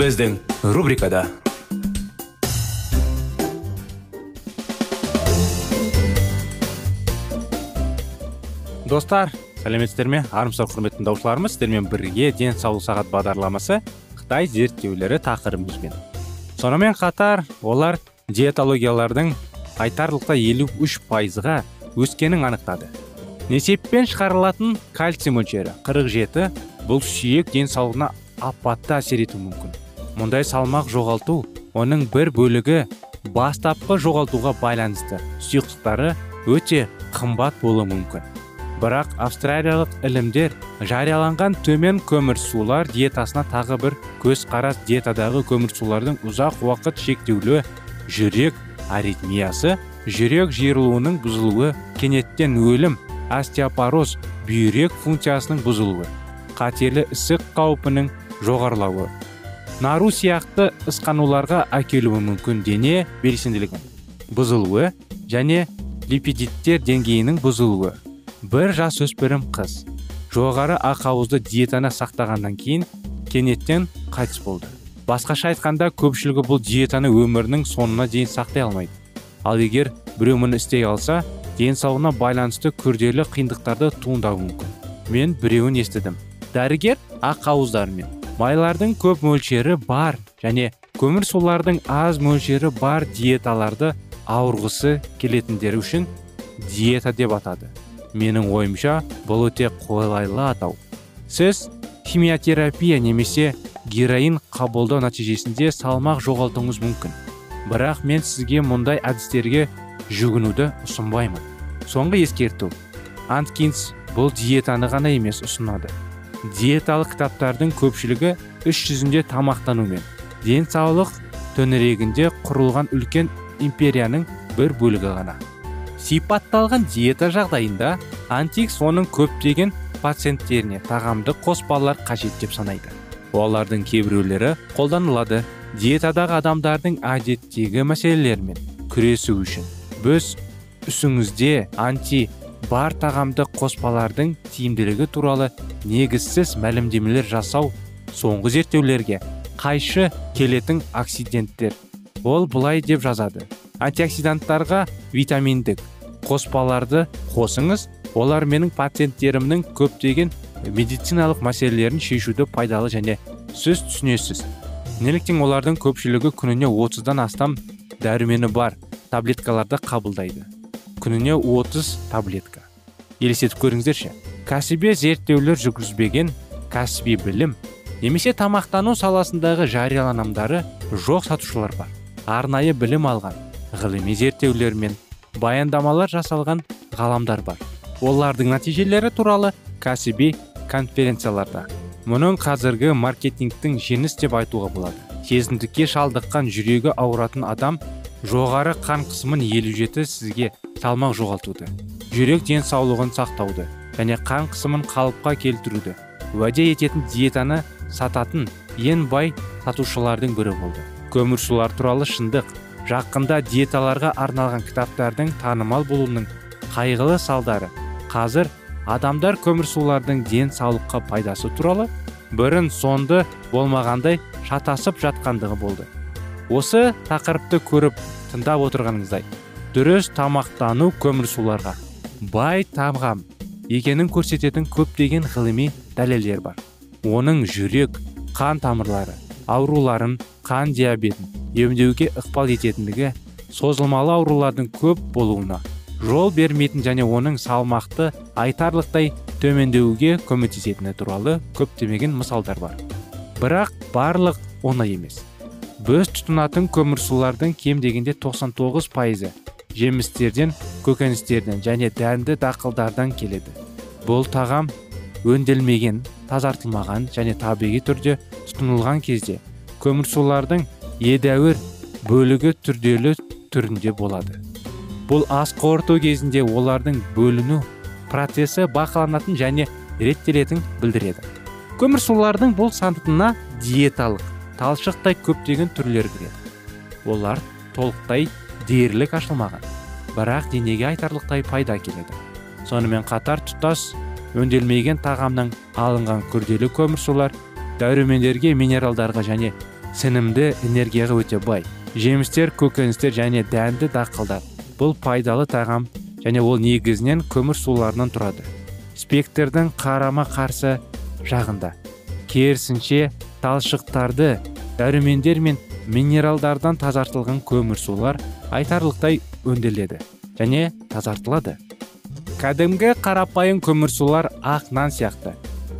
Біздің рубрикада достар сәлеметсіздер ме армысыздар құрметті тыңдаушыларымыз сіздермен бірге денсаулық сағат бағдарламасы қытай зерттеулері тақырыбымызбен сонымен қатар олар диетологиялардың айтарлықтай елу үш пайызға өскенін анықтады несеппен шығарылатын кальций мөлшері 47 бұл сүйек денсаулығына апатты әсер етуі мүмкін мұндай салмақ жоғалту оның бір бөлігі бастапқы жоғалтуға байланысты. Сұйықтықтары өте қымбат болуы мүмкін. Бірақ австралиялық ілімдер жарияланған төмен көмірсулар диетасына тағы бір көзқарас диетадағы көмірсулардың ұзақ уақыт шектеулі жүрек аритмиясы жүрек жиырылуының бұзылуы кенеттен өлім остеопороз бүйрек функциясының бұзылуы қатерлі ісік қаупінің жоғарылауы. Нару сияқты ысқануларға әкелуі мүмкін дене белсенділігін бұзылуы және липидиттер деңгейінің бұзылуы. Бір жасөспірім қыз жоғары ақауызды диетаны сақтағаннан кейін кенеттен қайтыс болды. Басқаша айтқанда көпшілігі бұл диетаны өмірінің соңына дейін сақтай алмайды. Ал егер біреу мұны істей алса денсаулығына байланысты күрделі қиындықтарды туындауы мүмкін. Мен біреуін естідім. Дәрігер ақауыздар мен майлардың көп мөлшері бар және көмірсулардың аз мөлшері бар диеталарды ауырғысы келетіндер үшін диета деп атады. Менің ойымша бұл өте қолайлы атау. Сіз химиотерапия немесе героин қабылдау нәтижесінде салмақ жоғалтуыңыз мүмкін. Бірақ мен сізге мұндай әдістерге жүгінуді ұсынбаймын. Соңғы ескерту. Анткинс бұл диетаны ғана емес ұсынады. Диеталық кітаптардың көпшілігі іс жүзінде тамақтану мен денсаулық төңірегінде құрылған үлкен империяның бір бөлігі ғана. Сипатталған диета жағдайында антикс оның көптеген пациенттеріне тағамды қоспалар қажет деп санайды. Олардың кейбіреулері қолданылады диетадағы адамдардың әдеттегі мәселелермен күресу үшін. Біз үсіңізде анти бар тағамды қоспалардың тиімділігі туралы негізсіз мәлімдемелер жасау соңғы зерттеулерге қайшы келетін оксиденттер. Ол былай деп жазады. Антиоксиданттарға витаминдік қоспаларды қосыңыз олар менің пациенттерімнің көптеген медициналық мәселелерін шешуді пайдалы және сіз түсінесіз. Неліктен олардың көпшілігі күніне 30-дан астам дәрумені бар таблеткаларды қабылдайды. Күніне 30 таблетка. Елестетіп көріңіздерші. Кәсіби зерттеулер жүргізбеген кәсіби білім немесе тамақтану саласындағы жарияланымдары жоқ сатушылар бар. Арнайы білім алған ғылыми зерттеулер мен баяндамалар жасалған ғаламдар бар. Олардың нәтижелері туралы кәсіби конференцияларда. Мұның қазіргі маркетингтің жеңіс деп айтуға болады. Сезімдікке шалдыққан жүрегі ауыратын адам жоғары қан қысымын 57 сізге салмақ жоғалтуды жүрек денсаулығын сақтауды және қан қысымын қалыпқа келтіруді уәде ететін диетаны сататын ең бай сатушылардың бірі болды. Көмірсулар туралы шындық жақында диеталарға арналған кітаптардың танымал болуының қайғылы салдары. Қазір адамдар көмірсулардың денсаулыққа пайдасы туралы бұрын сонды болмағандай шатасып жатқандығы болды. Осы тақырыпты көріп тыңдап отырғаныңыздай дұрыс тамақтану көмірсуларға бай тағам екенін көрсететін көптеген ғылыми дәлелдер бар. Оның жүрек қан тамырлары ауруларын қан диабетін емдеуге ықпал ететіндігі созылмалы аурулардың көп болуына жол бермейтін және оның салмақты айтарлықтай төмендеуге көмектесетіні туралы көптемеген мысалдар бар. Бірақ барлық оңай емес. Біз тұтынатын көмірсулардың кем дегенде 99 пайызы жемістерден көкөністерден және дәнді дақылдардан келеді. Бұл тағам өнделмеген тазартылмаған және табиғи түрде тұтынылған кезде көмірсулардың едәуір бөлігі түрделі түрінде болады. Бұл ас қорыту кезінде олардың бөліну процесі бақыланатын және реттелетін білдіреді. Көмірсулардың бұл санатына диеталық талшықтай көптеген түрлер кіреді. Олар толықтай дерлік ашылмаған бірақ денеге айтарлықтай пайда келеді. Сонымен қатар тұтас өнделмеген тағамнан алынған күрделі көмірсулар дәрумендерге минералдарға және сінімді энергияға өте бай. Жемістер көкөністер және дәнді дақылдар бұл пайдалы тағам және ол негізінен көмір суларынан тұрады. Спектрдің қарама қарсы жағында керісінше талшықтарды дәрумендер мен минералдардан тазартылған көмірсулар айтарлықтай өнделеді және тазартылады. Кәдімгі қарапайым көмірсулар ақ нан сияқты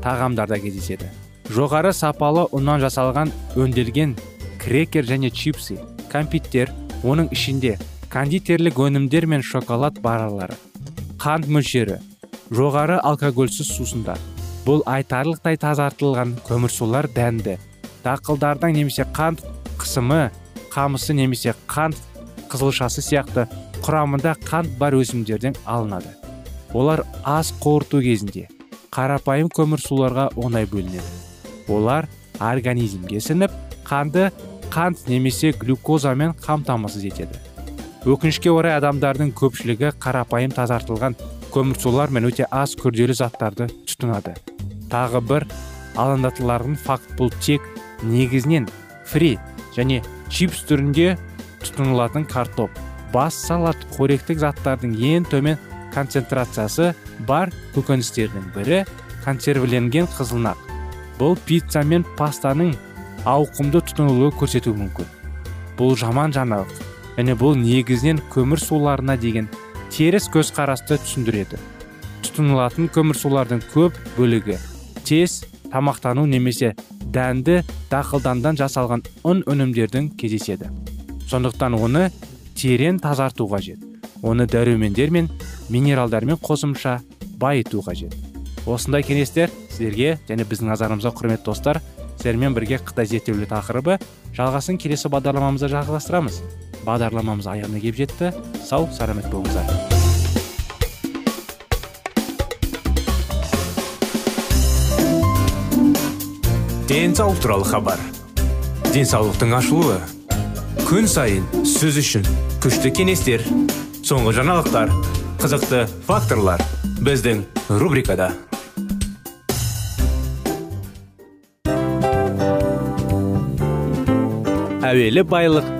тағамдарда кездеседі. Жоғары сапалы ұннан жасалған өнделген крекер және чипсы кәмпиттер оның ішінде кондитерлік өнімдер мен шоколад баралары. Қант мөлшері жоғары алкогольсіз сусындар бұл айтарлықтай тазартылған көмірсулар дәнді. Дақылдардан немесе қант қысымы қамысы немесе қант қызылшасы сияқты құрамында қант бар өсімдерден алынады. Олар ас қорыту кезінде қарапайым көмірсуларға оңай бөлінеді. Олар организмге сіңіп қанды қант немесе глюкозамен қамтамасыз етеді. Өкінішке орай адамдардың көпшілігі қарапайым тазартылған көмірсулар мен өте аз күрделі заттарды тұтынады. Тағы бір алаңдатылардың факт бұл тек негізінен фри және чипс түрінде тұтынылатын картоп. Бас салат қоректік заттардың ең төмен концентрациясы бар көкөністердің бірі консервіленген қызылнақ. Бұл пицца мен пастаның ауқымды тұтынылуы көрсетуі мүмкін. Бұл жаман жаңалық және бұл негізінен көмір суларына деген теріс көзқарасты түсіндіреді. Тұтынылатын көмірсулардың көп бөлігі тез тамақтану немесе дәнді дақылдандан жасалған ұн өнімдердің кездеседі. Сондықтан оны терең тазарту қажет. Оны дәрумендер мен минералдармен қосымша байыту қажет. Осындай кеңестер сіздерге және біздің назарымызға құрметті достар сіздермен бірге қытай зерттеулі тақырыбы жалғасын келесі бағдарламамызда жалғастырамыз. Бағдарламамыз аяғына келіп жетті. Сау сәлемет болыңыздар. Денсаулық туралы хабар. Денсаулықтың ашылуы күн сайын сөз үшін күшті кеңестер соңғы жаңалықтар қызықты факторлар біздің рубрикада. Әуелі байлық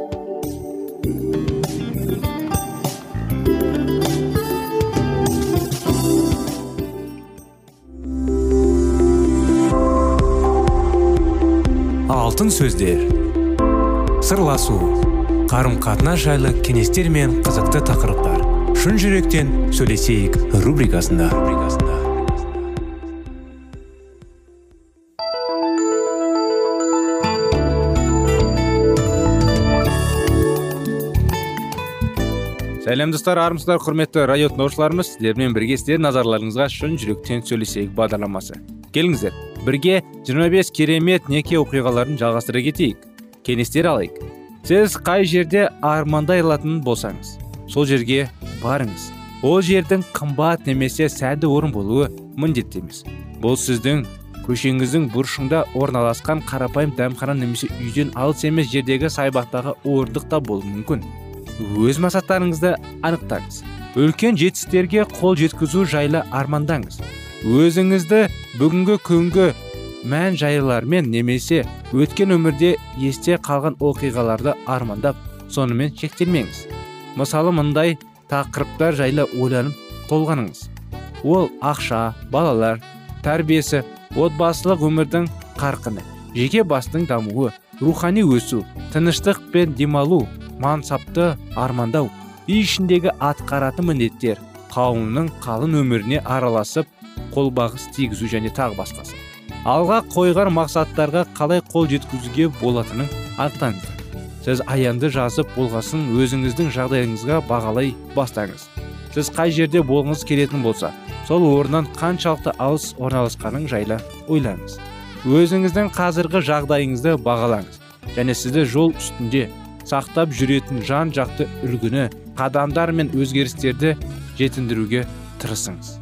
Алтын сөздер. Сырласу қарым қатынас жайлы кеңестер мен қызықты тақырыптар. Шын жүректен сөйлесейік рубрикасында. Сәлем достар армысыздар құрметті радио тыңдаушыларымыз сіздермен бірге сіздердің назарларыңызға шын жүректен сөйлесейік бағдарламасы. Келіңіздер. Бірге 25 керемет неке оқиғаларын жалғастыра кетейік. Кеңестер алайық. Сіз қай жерде армандай алатын болсаңыз сол жерге барыңыз. Ол жердің қымбат немесе сәнді орын болуы міндетті емес. Бұл сіздің көшеңіздің бұрышында орналасқан қарапайым дәмхана немесе үйден алыс емес жердегі саябақтағы орындық та болуы мүмкін. Өз мақсаттарыңызды анықтаңыз. Үлкен жетістіктерге қол жеткізу жайлы армандаңыз. Өзіңізді бүгінгі күнгі мән жайлармен немесе өткен өмірде есте қалған оқиғаларды армандап сонымен шектелмеңіз. Мысалы мындай тақырыптар жайлы ойланып толғаныңыз. Ол ақша балалар тәрбиесі отбасылық өмірдің қарқыны жеке бастың дамуы рухани өсу тыныштық пен демалу мансапты армандау үй ішіндегі атқаратын міндеттер қауымның қалың өміріне араласып қолбағыс тигізу және тағы басқасы. Алға қойған мақсаттарға қалай қол жеткізуге болатынын анықтаңыздар сіз аянды жазып болғасын өзіңіздің жағдайыңызға бағалай бастаңыз. Сіз қай жерде болғыңыз келетін болса сол орыннан қаншалықты алыс орналасқаның жайлы ойлаңыз. Өзіңіздің қазіргі жағдайыңызды бағалаңыз және сізді жол үстінде сақтап жүретін жан жақты үлгіні қадамдар мен өзгерістерді жетіндіруге тырысыңыз.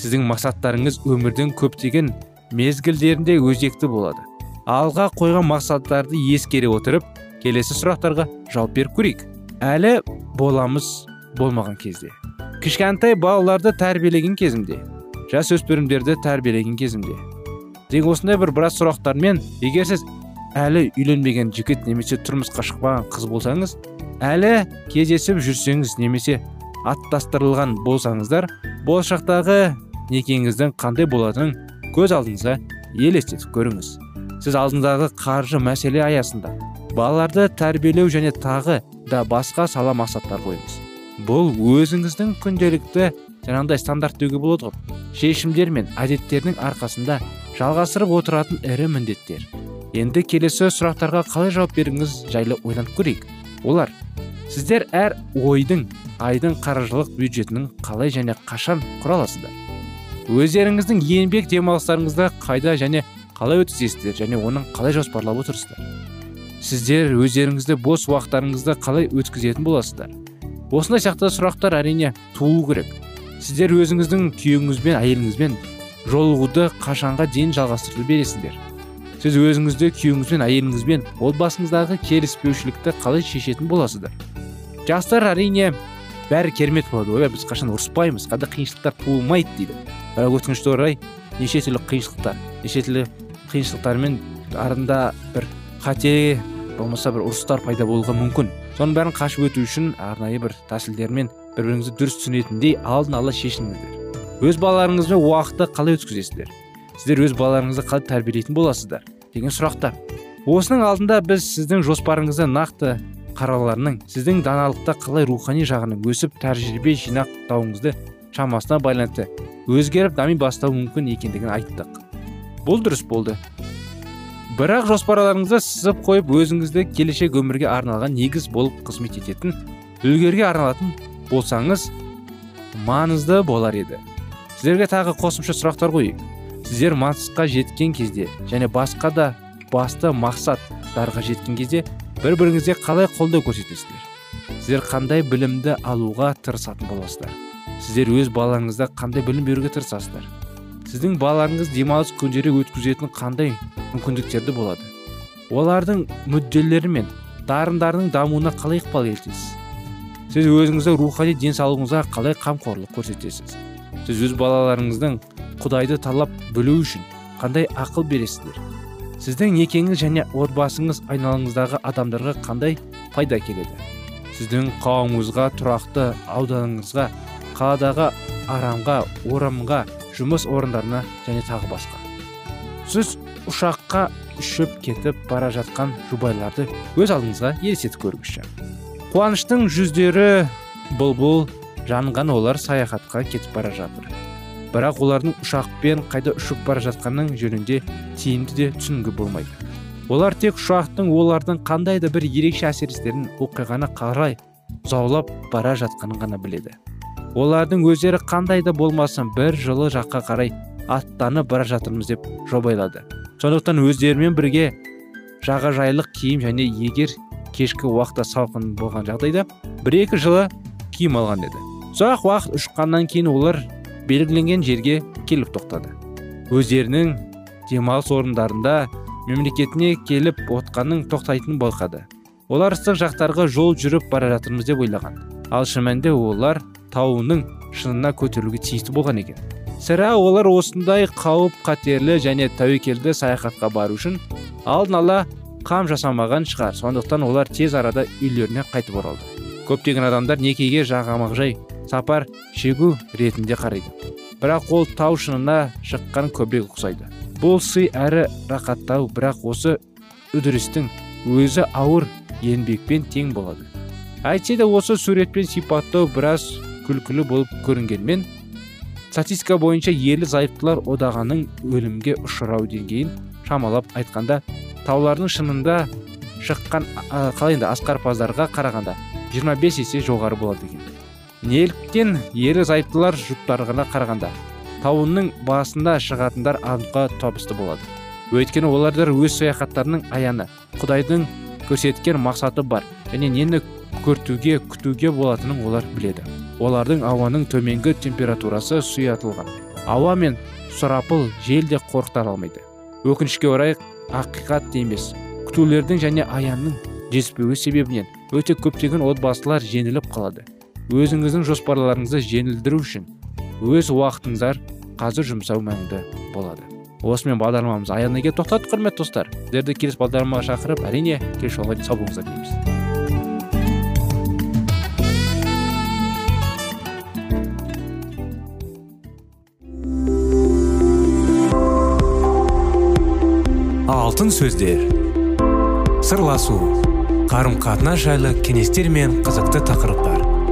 Сіздің мақсаттарыңыз өмірдің көптеген мезгілдерінде өзекті болады. Алға қойған мақсаттарды ескере отырып келесі сұрақтарға жауап беріп көрейік. Әлі боламыз болмаған кезде. Кішкентай балаларды тәрбиелеген кезімде жасөспірімдерді тәрбиелеген кезімде. Деген осындай бір біраз сұрақтармен егер сіз әлі үйленбеген жігіт немесе тұрмысқа шықпаған қыз болсаңыз әлі кездесіп жүрсеңіз немесе аттастырылған болсаңыздар болашақтағы некеңіздің қандай болатынын көз алдыңызға елестетіп көріңіз. Сіз алдыңдағы қаржы мәселе аясында балаларды тәрбиелеу және тағы да басқа сала мақсаттар қойыңыз. Бұл өзіңіздің күнделікті жаңағыдай стандарт деуге болады ғой шешімдер мен әдеттердің арқасында жалғастырып отыратын ірі міндеттер. Енді келесі сұрақтарға қалай жауап бергіңіз жайлы ойланып көрейік. Олар. Сіздер әр ойдың айдың қаржылық бюджетінің қалай және қашан құра аласыздар өздеріңіздің еңбек демалыстарыңызды қайда және қалай өткізесіздер және оның қалай жоспарлап отырсыздар? Сіздер өздеріңізді бос уақыттарыңызды қалай өткізетін боласыздар? Осындай сияқты сұрақтар әрине тууы керек. Сіздер өзіңіздің күйеуіңізбен әйеліңізбен жолығуды қашанға дейін жалғастырып бересіздер. Сіз өзіңізді күйеуіңізбен әйеліңізбен отбасыңыздағы келіспеушілікті қалай шешетін боласыздар? Жастар әрине бәрі керемет болады ғой біз қашан ұрыспаймыз қандай қиыншылықтар туылмайды дейді. Бірақ өкінішке орай неше түрлі қиыншылықтар неше түрлі қиыншылықтармен арында бір қате болмаса бір ұрыстар пайда болуға мүмкін. Соның бәрін қашып өту үшін арнайы бір тәсілдермен бір біріңізді дұрыс түсінетіндей алдын ала шешіңіздер. Өз балаларыңызбен уақытты қалай өткізесіздер? Сіздер өз балаларыңызды қалай тәрбиелейтін боласыздар? Деген сұрақтар осының алдында біз сіздің жоспарыңызды нақты қараларының сіздің даналықта қалай рухани жағының өсіп тәжірибе жинақтауыңызды шамасына байланысты өзгеріп дами бастауы мүмкін екендігін айттық. Бұл дұрыс болды. Бірақ жоспарларыңызды сызып қойып өзіңізді келешек өмірге арналған негіз болып қызмет ететін үлгерге арналатын болсаңыз маңызды болар еді. Сіздерге тағы қосымша сұрақтар қояйық. Сіздер мақсатқа жеткен кезде және басқа да басты мақсаттарға жеткен кезде бір біріңізге қалай қолдау көрсетесіздер? Сіздер қандай білімді алуға тырысатын боласыздар? Сіздер өз балаңызда қандай білім беруге тырысасыздар? Сіздің балаңыз демалыс күндері өткізетін қандай мүмкіндіктерді болады? Олардың мүдделері мен дарындарының дамуына қалай ықпал етесіз? Сіз өзіңіздің рухани денсаулығыңызға қалай қамқорлық көрсетесіз? Сіз өз балаларыңыздың құдайды талап білу үшін қандай ақыл бересіздер? Сіздің некеңіз және отбасыңыз айналаңыздағы адамдарға қандай пайда келеді? Сіздің қауымыңызға тұрақты ауданыңызға қаладағы арамға орамға жұмыс орындарына және тағы басқа. Сіз ұшаққа үшіп кетіп бара жатқан жұбайларды өз алдыңызға елестетіп көріңізші. Қуаныштың жүздері бұлбұл жанған олар саяхатқа кетіп бара жатыр. Бірақ олардың ұшақпен қайда ұшып бара жатқанының жөнінде тиімді де түсінгü болмайды. Олар тек ұшақтың олардың қандай да бір ерекше әсерістерін оқиғаны қарай заулап бара жатқанын ғана біледі. Олардың өздері қандай да болмасын бір жылы жаққа қарай аттанып бара жатырмыз деп жобайлады. Сондықтан өздерімен бірге жағажайлық киім және егер кешкі уақытта салқын болған жағдайда бір екі жылы киім алған еді. Ұзақ уақыт ұшқаннан кейін олар белгіленген жерге келіп тоқтады. Өздерінің демалыс орындарында мемлекетіне келіп отқанын тоқтайтын байқады. Олар ыстық жақтарға жол жүріп бара жатырмыз деп ойлаған. Ал шын олар тауының шыңына көтерілуге тиісті болған екен. Сірә олар осындай қауіп қатерлі және тәуекелді саяхатқа бару үшін алдын ала қам жасамаған шығар. Сондықтан олар тез арада үйлеріне қайтып оралды. Көптеген адамдар некеге жағамақжай сапар шегу ретінде қарайды. Бірақ ол тау шыңына шыққан көбірек ұқсайды. Бұл сый әрі рақаттау бірақ осы үдірістің өзі ауыр еңбекпен тең болады. Әйтсе де осы суретпен сипаттау біраз күлкілі болып көрінгенмен статистика бойынша ерлі зайыптылар одағаның өлімге ұшырау деңгейін шамалап айтқанда таулардың шынында шыққан қалай енді асқарпаздарға қарағанда 25 есе жоғары болады екен. Неліктен ерлі зайыптылар жұптарына қарағанда тауының басында шығатындар аныққа табысты болады. Өйткені олардар өз саяхаттарының аяны құдайдың көрсеткен мақсаты бар және нені көртуге күтуге болатынын олар біледі. Олардың ауаның төменгі температурасы сұятылған. Ауа мен сұрапыл жел де қорқыта алмайды. Өкінішке орай ақиқат емес күтулердің және аянның жетіспеуі себебінен өте көптеген отбасылар жеңіліп қалады. Өзіңіздің жоспарларыңызды жеңілдіру үшін өз уақытыңыздар қазір жұмсау мәнді болады. Осымен бағдарламамыз аяғына келіп тоқтадық құрметті достар. Сіздерді келесі бағдарламаға шақырып әрине келесі жолға сау болыңыздар дейміз. Алтын сөздер. Сырласу. Қарым қатынас жайлы кеңестер мен қызықты тақырыптар.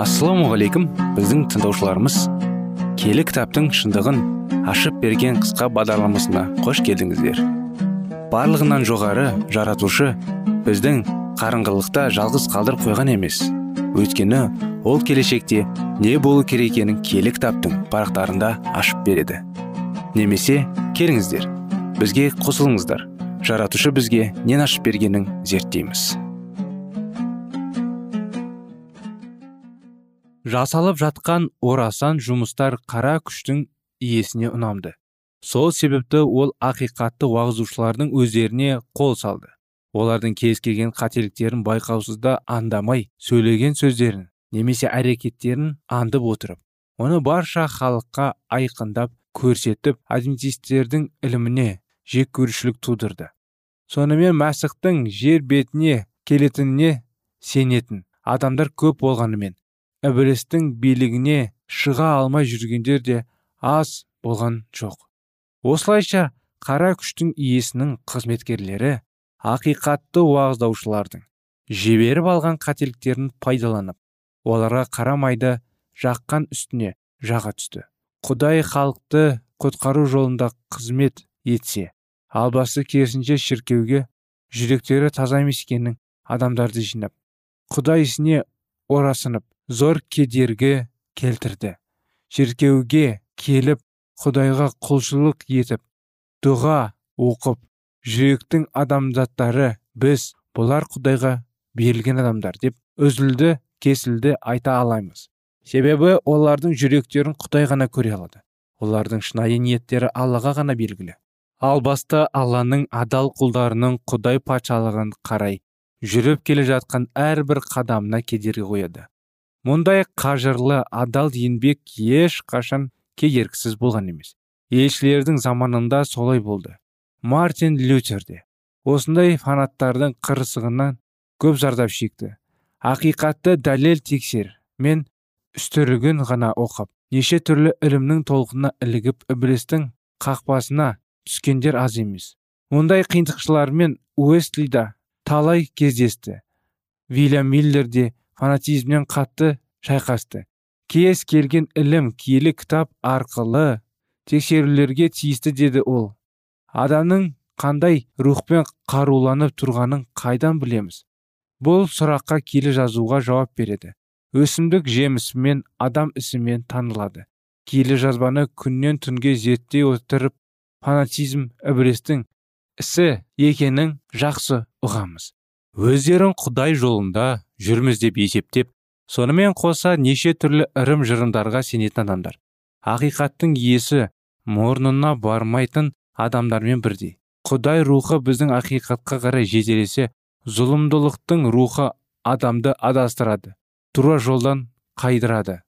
Ассалаумағалейкум біздің тыңдаушыларымыз. Келі кітаптың шындығын ашып берген қысқа бағдарламасына қош келдіңіздер. Барлығынан жоғары жаратушы біздің қарыңғылықта жалғыз қалдырып қойған емес. Өйткені ол келешекте не болу керек екенін киелі кітаптың парақтарында ашып береді. Немесе келіңіздер бізге қосылыңыздар. Жаратушы бізге нен ашып бергенін зерттейміз. Жасалып жатқан орасан жұмыстар қара күштің иесіне ұнамды. Сол себепті ол ақиқатты уағызушылардың өздеріне қол салды. Олардың кез келген қателіктерін байқаусызда андамай сөйлеген сөздерін немесе әрекеттерін андып отырып оны барша халыққа айқындап көрсетіп адвентистердің іліміне жек көрушілік тудырды. Сонымен мәсіхтің жер бетіне келетініне сенетін адамдар көп болғанымен ібілістің билігіне шыға алмай жүргендер де аз болған жоқ. Осылайша қара күштің иесінің қызметкерлері ақиқатты уағыздаушылардың жіберіп алған қателіктерін пайдаланып оларға қара майды жаққан үстіне жаға түсті. Құдай халықты құтқару жолында қызмет етсе албасы керісінше шіркеуге жүректері таза емес адамдарды жинап құдай ісіне орасынып зор кедергі келтірді. Шіркеуге келіп құдайға құлшылық етіп дұға оқып жүректің адамзаттары біз бұлар құдайға берілген адамдар деп үзілді кесілді айта аламыз. Себебі олардың жүректерін құдай ғана көре алады. Олардың шынайы ниеттері аллаға ғана белгілі. Ал баста алланың адал құлдарының құдай патшалығын қарай жүріп келе жатқан әрбір қадамына кедергі қояды. Мұндай қажырлы адал еңбек ешқашан кедергісіз болған емес. Елшілердің заманында солай болды. Мартин лютер де осындай фанаттардың қырсығынан көп зардап шекті. Ақиқатты дәлел тексер мен үстірігін ғана оқып неше түрлі ілімнің толқынына ілігіп ібілістің қақпасына түскендер аз емес. Мұндай қиындықшылармен уэстлида талай кездесті. Вильям миллер де фанатизмнен қатты шайқасты. Кез келген ілім киелі кітап арқылы тексерулерге тиісті деді ол. Адамның қандай рухпен қаруланып тұрғанын қайдан білеміз? Бұл сұраққа келі жазуға жауап береді. Өсімдік жемісімен адам ісімен танылады. Келі жазбаны күннен түнге зерттей отырып фанатизм ібілістің ісі екенін жақсы ұғамыз. Өздерін құдай жолында жүрміз деп есептеп сонымен қоса неше түрлі ырым жырымдарға сенетін адамдар. Ақиқаттың иесі мұрнына бармайтын адамдармен бірдей. Құдай рухы біздің ақиқатқа қарай жетелесе зұлымдылықтың рухы адамды адастырады тура жолдан қайдырады.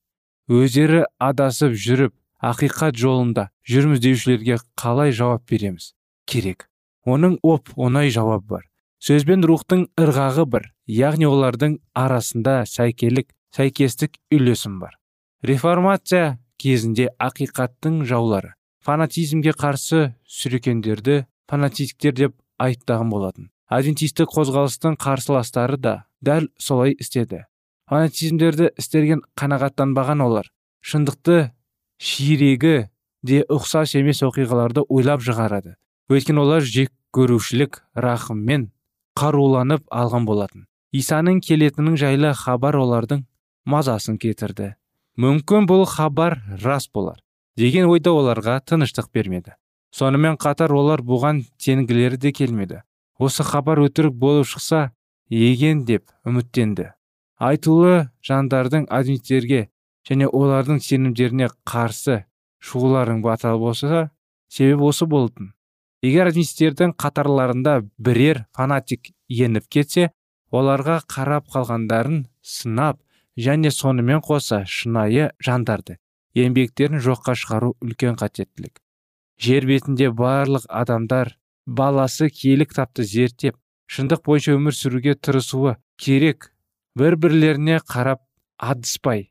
Өздері адасып жүріп ақиқат жолында жүрміз деушілерге қалай жауап береміз? Керек. Оның оп оңай жауап бар. Сөзбен рухтың ырғағы бір. Яғни олардың арасында сәйкелік сәйкестік үйлесім бар. Реформация кезінде ақиқаттың жаулары фанатизмге қарсы сүрекендерді фанатиктер деп айыптаған болатын. Адвентистік қозғалыстың қарсыластары да дәл солай істеді. Фанатизмдерді істерген қанағаттанбаған олар шындықты ширегі де ұқсас емес оқиғаларды ойлап шығарады. Өйткені олар жек көрушілік рахыммен қаруланып алған болатын. Исаның келетінің жайлы хабар олардың мазасын кетірді мүмкін бұл хабар рас болар деген ойда оларға тыныштық бермеді. Сонымен қатар олар бұған тенгілері де келмеді. Осы хабар өтірік болып шықса еген деп үміттенді. Айтулы жандардың адвенттерге және олардың сенімдеріне қарсы шығуларың батал болса себеп осы болатын. Егер адвентистердің қатарларында бірер фанатик еніп кетсе оларға қарап қалғандарын сынап және сонымен қоса шынайы жандарды еңбектерін жоққа шығару үлкен қатеттілік жер бетінде барлық адамдар баласы киелі кітапты зерттеп шындық бойынша өмір сүруге тырысуы керек. Бір бірлеріне қарап адыспай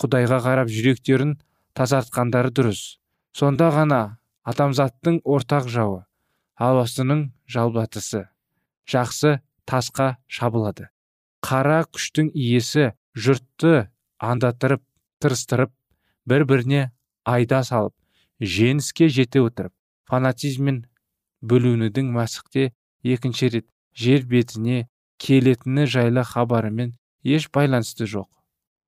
құдайға қарап жүректерін тазартқандары дұрыс. Сонда ғана адамзаттың ортақ жауы албастының жалбатысы. Жақсы тасқа шабылады. Қара күштің иесі жұртты андатырып тырыстырып бір біріне айда салып жеңіске жете отырып фанатизммен бөлінудің мәсіхте екінші рет жер бетіне келетіні жайлы хабарымен еш байланысты жоқ.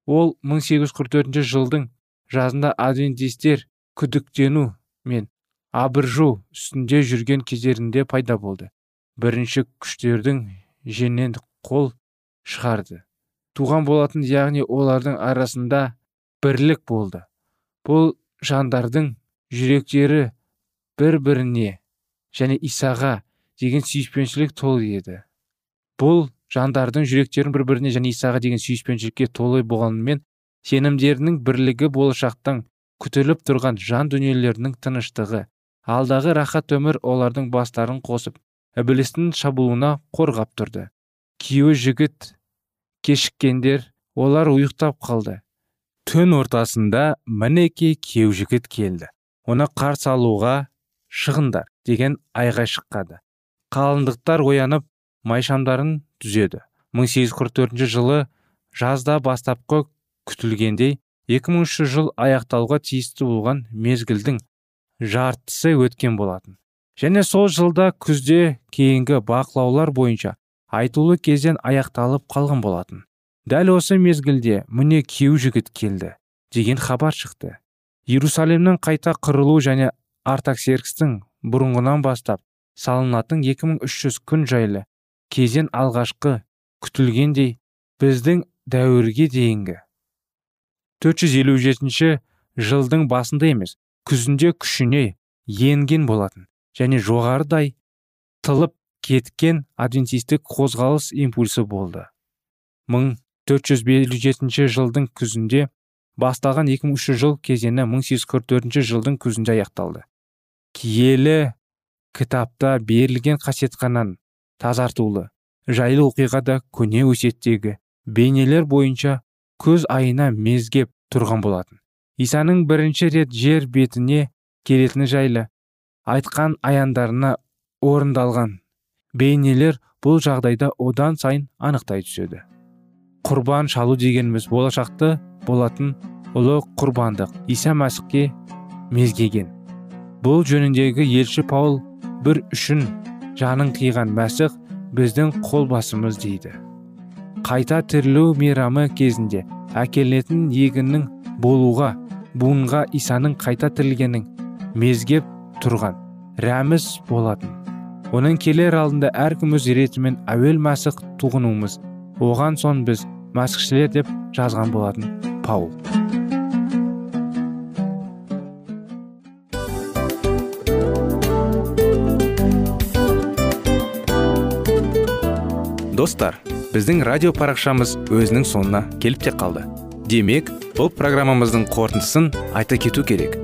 Ол 1844 жылдың жазында адвентистер күдіктену мен абыржу үстінде жүрген кездерінде пайда болды. Бірінші күштердің женен қол шығарды. Туған болатын яғни олардың арасында бірлік болды. Бұл жандардың жүректері бір біріне және исаға деген сүйіспеншілік толы еді. Бұл жандардың жүректерін бір біріне және исаға деген сүйіспеншілікке толы болғанымен сенімдерінің бірлігі болашақтың күтіліп тұрған жан дүниелерінің тыныштығы алдағы рахат өмір олардың бастарын қосып ібілістің шабуылына қорғап тұрды. Күйеуі жігіт кешіккендер олар ұйықтап қалды. Түн ортасында мінекей күйеу жігіт келді. Оны қарсы алуға шығындар деген айғай шыққады. Қалыңдықтар оянып майшамдарын түзеді. 1844 жылы жазда бастапқы күтілгендей 2003 жыл аяқталуға тиісті болған мезгілдің жартысы өткен болатын. Және сол жылда күзде кейінгі бақылаулар бойынша айтулы кезден аяқталып қалған болатын. Дәл осы мезгілде міне күйеу жігіт келді деген хабар шықты. Иерусалимнің қайта қырылу және артаксеркстің бұрынғынан бастап салынатын 2300 күн жайлы кезен алғашқы күтілгендей біздің дәуірге дейінгі. 457 жылдың басында емес күзінде күшіне енген болатын. Және жоғарыдай тылып кеткен адвентистік қозғалыс импульсы болды. 1457 жылдың күзінде басталған 2003 жыл кезеңі 1844 жылдың күзінде аяқталды. Киелі кітапта берілген қасиетхананы тазартулы жайлы оқиғада көне өсеттегі бейнелер бойынша көз айына мезгеп тұрған болатын. Исаның бірінші рет жер бетіне келетіні жайлы айтқан аяндарына орындалған. Бейнелер бұл жағдайда одан сайын анықтай түседі. Құрбан шалу дегеніміз болашақты болатын ұлы құрбандық иса мәсіхке мезгеген. Бұл жөніндегі елші паул бір үшін жанын қиған мәсіх біздің қол басымыз дейді. Қайта тірілу мейрамы кезінде әкелінетін егіннің болуға буынға исаның қайта тірілгенін мезгеп тұрған рәміз болатын. Оның келер алдында әркім өз ретімен әуел мәсіх туғынуымыз. Оған сон біз мәсіхшілер деп жазған болатын паул. Достар біздің радио парақшамыз өзінің соңына келіп те қалды. Демек бұл программамыздың қорытындысын айта кету керек.